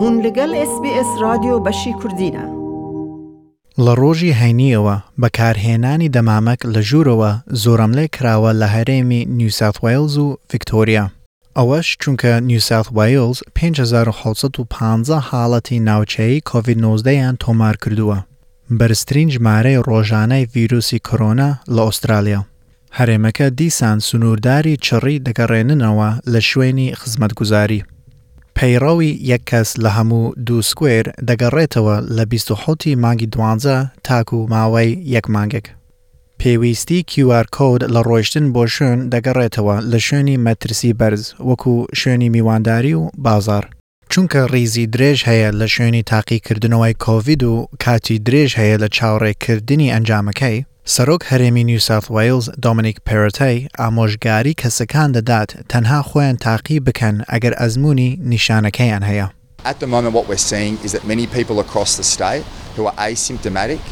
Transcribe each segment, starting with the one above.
هون لەگەڵ SسBS رادیۆ بەشی کوردینە. لە ڕۆژی هەینیەوە بەکارهێنانی دەمامک لە ژوورەوە زۆرەملێ کراوە لە هەرێمی نیوساوت ویلز و ڤیکتۆریا. ئەوەش چونکە نیوساوت ویلز 5650 حاڵەتی ناوچەی کۆVید-19یان تۆمار کردووە. بەرزترین ژمارەی ڕۆژانەی ڤیرروسی کۆرۆنا لە ئوسترالیا. هەرێمەکە دیسان سنوورداری چڕی دەگەڕێننەوە لە شوێنی خزمەتگوزاری. پەیڕەوی یەک کەس لە هەموو دوو سکوێر دەگەڕێتەوە لە 26 مانگی دوانزە تاکو ماوەی یەک مانگێک. پێویستی QR کۆد لە ڕۆیشتن بۆ شوێن دەگەڕێتەوە لە شوێنی مەترسی بەرز وەکو شوێنی میوانداری و بازار. چونکە ڕیزی درێژ هەیە لە شوێنی تاقیکردنەوەی کۆڤید و کاتی درێژ هەیە لە چاوەڕێکردنی ئەنجامەکەی، سەرۆک هەرێمی نیوساوت ویلز دۆمینیک پێرەتەی ئامۆژگاری کەسەکان دەدات تەنها خۆیان تاقی بکەن ئەگەر ئەزمموی نیشانەکەیان هەیە. At the moment, what we're seeing is that many people across the state who are asymptomatic,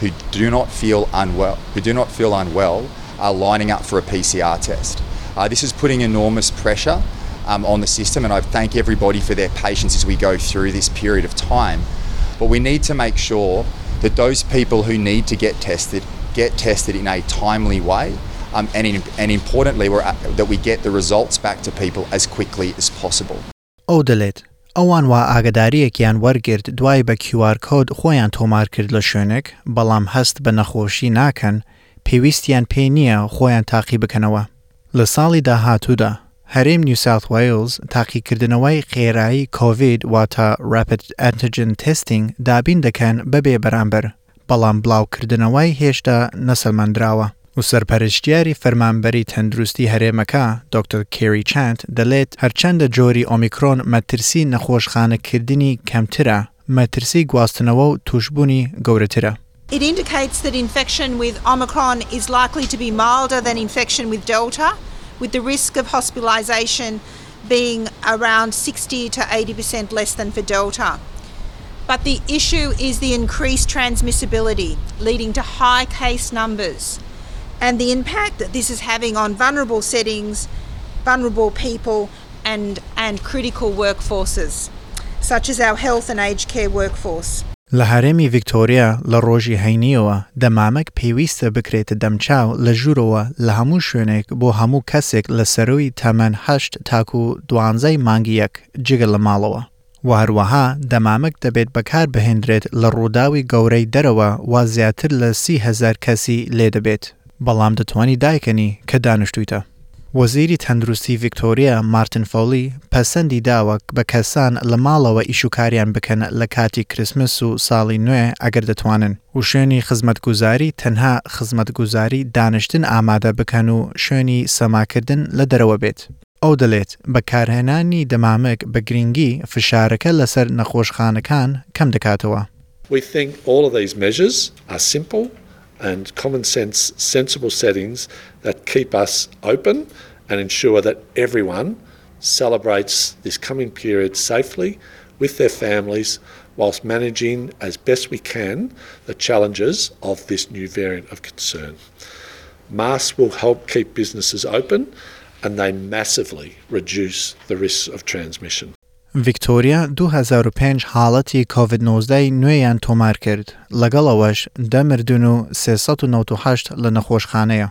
who do not feel unwell, who do not feel unwell, are lining up for a PCR test. Uh, this is putting enormous pressure um, on the system, and I thank everybody for their patience as we go through this period of time. But we need to make sure that those people who need to get tested get tested in a timely way, um, and, in, and importantly, we're, that we get the results back to people as quickly as possible. ئەو دەڵێت ئەوان وا ئاگداریەکیان وەرگرت دوای بە QR کۆد خۆیان تۆمار کرد لە شوێنێک بەڵام هەست بە نەخۆشی ناکەن پێویستیان پێ نییە خۆیان تاقی بکەنەوە لە ساڵی داهاتوودا هەرێم نیوساوت ویلز تاقیکردنەوەی خێرایی کۆڤید واتە ڕپت ئەنتجن تستینگ دابین دەکەن بەبێ بەرامبەر بەڵام بڵاوکردنەوەی هێشتا نەسەلمەندراوە و سەرپەرشتیاری فەرمانبەری تەندروستی هەرێمەکە دکتۆر کێری چند دەڵێت هەرچەندە جۆری ئۆمیکرۆن مەترسی نەخۆشخانەکردنی کەمترە مەترسی گواستنەوە و توشببوونی گەورەترە. It indicates that infection with Omicron is likely to be milder than infection with Delta, with the risk of hospitalisation being around 60 to 80% less than for Delta. But the issue is the increased transmissibility, leading to high case numbers, and the impact that this is having on vulnerable settings, vulnerable people, and, and critical workforces, such as our health and aged care workforce. لە هەرێمی ڤیکتۆریا لە ڕۆژی هەینیەوە دەمامک پێویستە بکرێتە دەمچاو لە ژوورەوە لە هەموو شوێنێک بۆ هەموو کەسێک لە سەروی تەمەەن هەشت تاکو و دوانزەی مانگی یەک جگە لە ماڵەوە. و هەروەها دەمامک دەبێت بەکار بهێنرێت لە ڕووداوی گەورەی دەرەوە وا زیاتر لە سی هزار کەسی لێ دەبێت بەڵام دەتوانی دایکەنی کە دانیشتویتە. وەزیری تەندروستی ڤیکتۆریا مارتن فۆلی پەسەندی داوە بە کەسان لە ماڵەوە ئیشوکاریان بکەن لە کاتی کرسمس و ساڵی نوێ ئەگەر دەتوانن و شوێنی خزمەتگوزاری تەنها خزمەتگوزاری دانیشتن ئامادە بکەن و شوێنی سەماکردن لە دەرەوە بێت. ئەو دەڵێت بەکارهێنانی دەمامک بە گرنگی فشارەکە لەسەر نەخۆشخانەکان کەم دەکاتەوە. We think all of these measures are simple and common sense, sensible settings that keep us open and ensure that everyone celebrates this coming period safely with their families whilst managing as best we can the challenges of this new variant of concern. Masks will help keep businesses open and they massively reduce the risks of transmission. ڤیکتۆریا 2005 حاڵەتی کۆVید-19 نوێیان تۆمار کرد لەگەڵەوەش دەمردون و 398 لە نەخۆشخانەیە.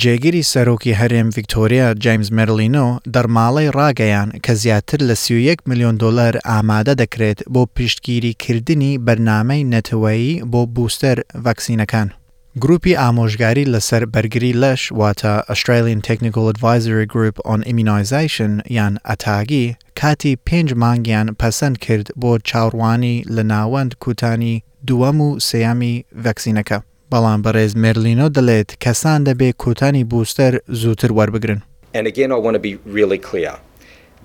جێگیری سەرۆکی هەرێم ڤیکتۆریا جیمز مەرلینۆ دەرماڵی ڕاگەیان کە زیاتر لە 31 میلیۆن دلار ئامادە دەکرێت بۆ پشتگیریکردنی بەرنامەی نەتەوەیی بۆ بوستەر ڤەکسینەکان. گروپی ئامۆژگاری لەسەر بەرگری لەش واتە Australian Technical Advisory Group on Immunization یان ئەتاگی کاتی پێنج مانگیان پەسەند کرد بۆ چاوڕوانی لە ناوەند کوتانی دووەم و سەیامی ڤەکسینەکە. بەڵام بەڕێز مێرلینۆ دەڵێت کەسان دەبێ کوتانی بوستەر زووتر وەربگرن. And again, I want to be really clear.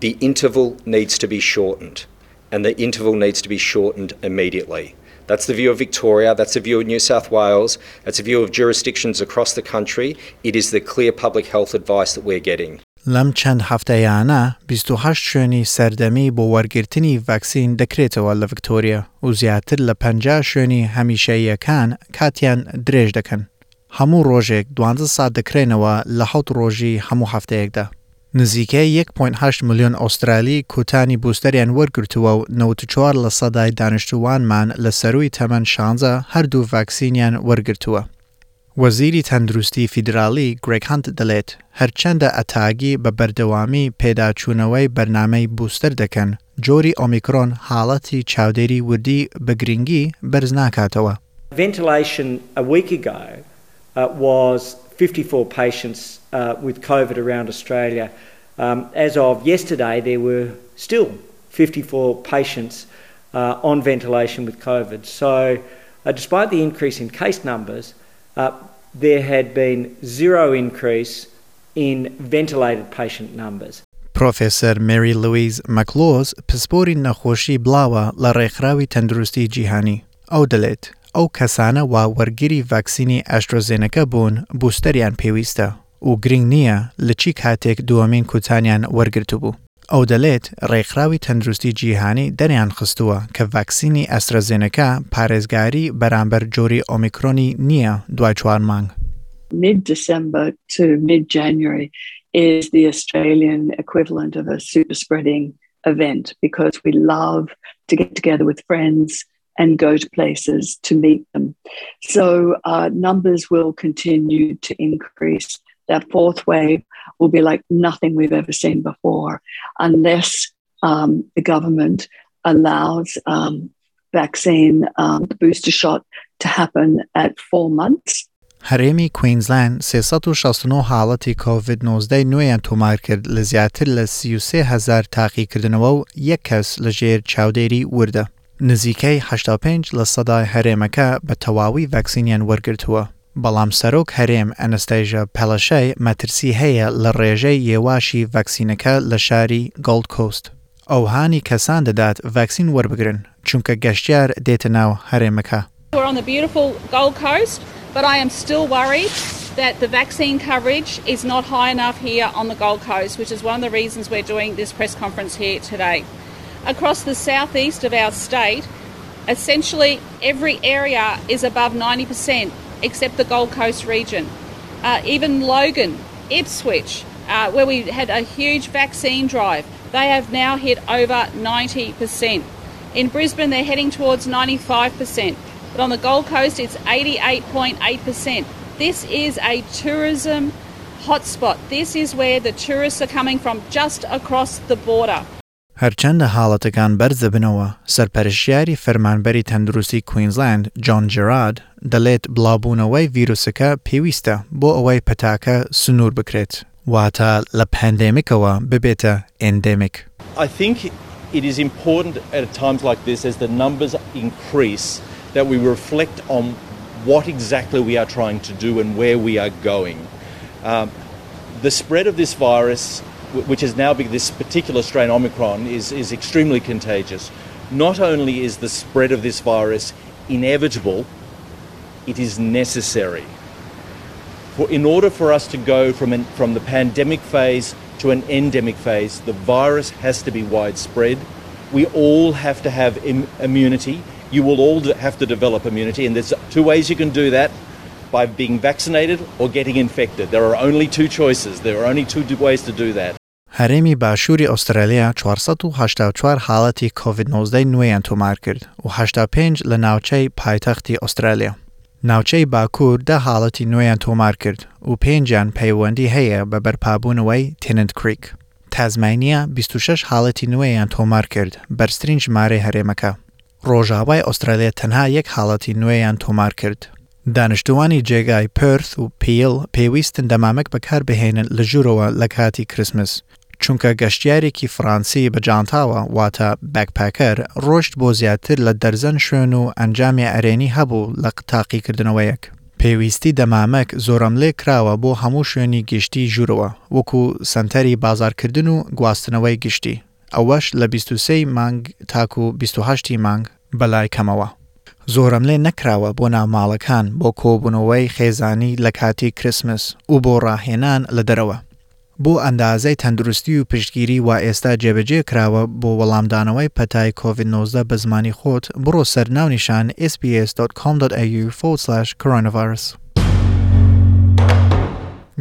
The interval needs to be shortened, and the interval needs to be shortened immediately. That's the view of Victoria, that's the view of New South Wales, that's the view of jurisdictions across the country. It is the clear public health advice that we're getting. لەم چەند هەفتەیانە 28 شوێنی سەردەمی بۆ وەرگرتنی ڤەکسین دەکرێتەوە لە ڤکتۆریا و زیاتر لە پ شوێنی هەمیشەیەکان کاتیان درێژ دەکەن. هەموو ڕۆژێک دوانزە سات دەکرێنەوە لە حوت ڕۆژی هەموو هەفتەیەکدا. نزیکەی 1.8 میلیۆن ئوسترالی کوتانی بوستەریان وەرگرتووە و 94 لە سەدای دانیشتوانمان لە سەروی تەمەەن شانزە هەردوو ڤاکسینیان وەرگرتووە. وەزیری تەندروستی فیدراالی گرێکهاند دەڵێت هەرچەندە ئەتاگی بە بەردەوامی پێداچوونەوەی بەرنمەی بوستەر دەکەن جۆری ئۆمیکرۆن حاڵەتی چاودێری وردی بە گرنگی بەرز ناکاتەوە. Ventilation a week ago uh, was 54 patients uh, with COVID around Australia. Um, as of yesterday, there were still 54 patients uh, on ventilation with COVID. So, uh, despite the increase in case numbers, uh, there had been zero increase in ventilated patient numbers. پرۆفێسەر مری لویز مەکلۆز پسپۆری نەخۆشی بڵاوە لە ڕێکخراوی تەندروستی جیهانی ئەو دەڵێت ئەو کەسانە وا وەرگری ڤاکسینی ئەشترۆزێنەکە بوون بوستەریان پێویستە و گرنگ نییە لە چی کاتێک دووەمین کوتانیان وەرگرتو بوو. ئەو دەڵێت ڕێکخراوی تەندروستی جیهانی دەریان خستووە کە ڤاکسینی ئەسترەزێنەکە پارێزگاری بەرامبەر جۆری ئۆمیکرۆنی نییە دوای چوار مانگ. Mid-December to mid-January is the Australian equivalent of a super spreading event because we love to get together with friends and go to places to meet them. So uh, numbers will continue to increase. That fourth wave will be like nothing we've ever seen before, unless um, the government allows um, vaccine, um, the booster shot, to happen at four months. هەرێمی کوینزلند 369 حاڵەتی کۆVID-19 نوێیان تۆمار کرد لە زیاتر لە 33 هزار تاقیکردنەوە و یەک کەس لە ژێر چاودێری وردە. نزیکەی 85 لە سەدای هەرێمەکە بە تەواوی ڤەکسینیان وەرگرتووە. بەڵام سەرۆک هەرێم ئەنستەیژە پەلەشەی مەترسی هەیە لە ڕێژەی یێواشی ڤەکسینەکە لە شاری گڵد کۆست. ئەو هانی کەسان دەدات ڤەکسین وەربگرن چونکە گەشتیار دێتە ناو هەرێمەکە. We're on the beautiful Gold Coast, but I am still worried that the vaccine coverage is not high enough here on the Gold Coast, which is one of the reasons we're doing this press conference here today. across the southeast of our state, essentially every area is above 90% except the Gold Coast region. Uh, even Logan, Ipswich, uh, where we had a huge vaccine drive, they have now hit over 90%. In Brisbane, they're heading towards 95%, but on the Gold Coast, it's 88.8%. This is a tourism hotspot. This is where the tourists are coming from just across the border. هەرچەندە حاڵەتەکان بەرزە بنەوە سەرپەرشیاری فەرمانبەری تەندروستی کوینزلند جۆن جراد دەڵێت بڵاوبوونەوەی ڤیرروسەکە پێویستە بۆ ئەوەی پەتاکە سنوور بکرێت واتە لە پەندێمیکەوە ببێتە ئندێمیک. I think it is important at times like this as the numbers increase that we reflect on what exactly we are trying to do and where we are going. Um, the spread of this virus which is now this particular strain Omicron is, is extremely contagious. Not only is the spread of this virus inevitable, it is necessary. For, in order for us to go from, an, from the pandemic phase to an endemic phase, the virus has to be widespread. We all have to have Im- immunity. You will all have to develop immunity, and there's two ways you can do that by being vaccinated or getting infected. There are only two choices. There are only two ways to do that. هەرێمی باشووری ئوسترالیا 484 حاڵەتی کۆVID-19 نوێیان تۆمار کرد و 85 لە ناوچەی پایتەختی ئوسترالیا. ناوچەی باکوور ده حاڵەتی نوێیان تۆمار کرد و پێنجیان پەیوەندی هەیە بە بەرپابوونەوەی تننت کریک. تازمانیا 26 حاڵەتی نوێیان تۆمار کرد بەرزترین ژمارە هەرێمەکە. ڕۆژاوای ئوسترالیا تەنها یەک حاڵەتی نوێیان تۆمار کرد دانیشتوانی جێگای پرث و پیل پێویستن دەمامک بەکار بهێنن لە ژوورەوە لە کاتی کرسمس چونکە گەشتیارێکی فранسی بەجانتاوە واتە بەکپەکەر ڕۆشت بۆ زیاتر لە دەرزەن شوێن و ئەنجامی ئەرێنی هەبوو لە قتاقیکردنەوەیەک. پێویستی دەمامەک زۆرم لێ کراوە بۆ هەموو شوێنی گشتی ژوورەوە وەکو سنتەری بازارکردن و گواستنەوەی گشتی. ئەوەش لە 23 مانگ تاکو 28 مانگ بەلای کەمەوە. زۆرم لێ نەکراوە بۆ ناماڵەکان بۆ کۆبوونەوەی خێزانی لە کاتی کرسمس و بۆ ڕاهێنان لە دەرەوە. بۆ ئەندازەی تەندروستی و پشتگیری وا ئێستا جێبەجێ کراوە بۆ وەڵامدانەوەی پەتای کۆVID-19 بە زمانی خۆت بڕۆ سەر ناونیشان sbs.com.au/coronavirus.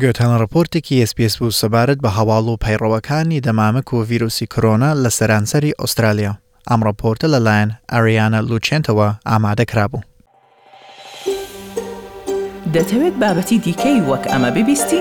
گوتەن ڕپۆرتێکی SسPS بوو سەبارەت بە هەواڵ و پەیڕەوەکانی دەمامک و ڤیرروسی کۆرۆنا لە سەرانسەری ئوسترالیا. ئەم ڕپۆرتە لەلایەن ئەریانە لوچێنتەوە ئامادە کرابوو. دەتەوێت بابەتی دیکەی وەک ئەمە ببیستی؟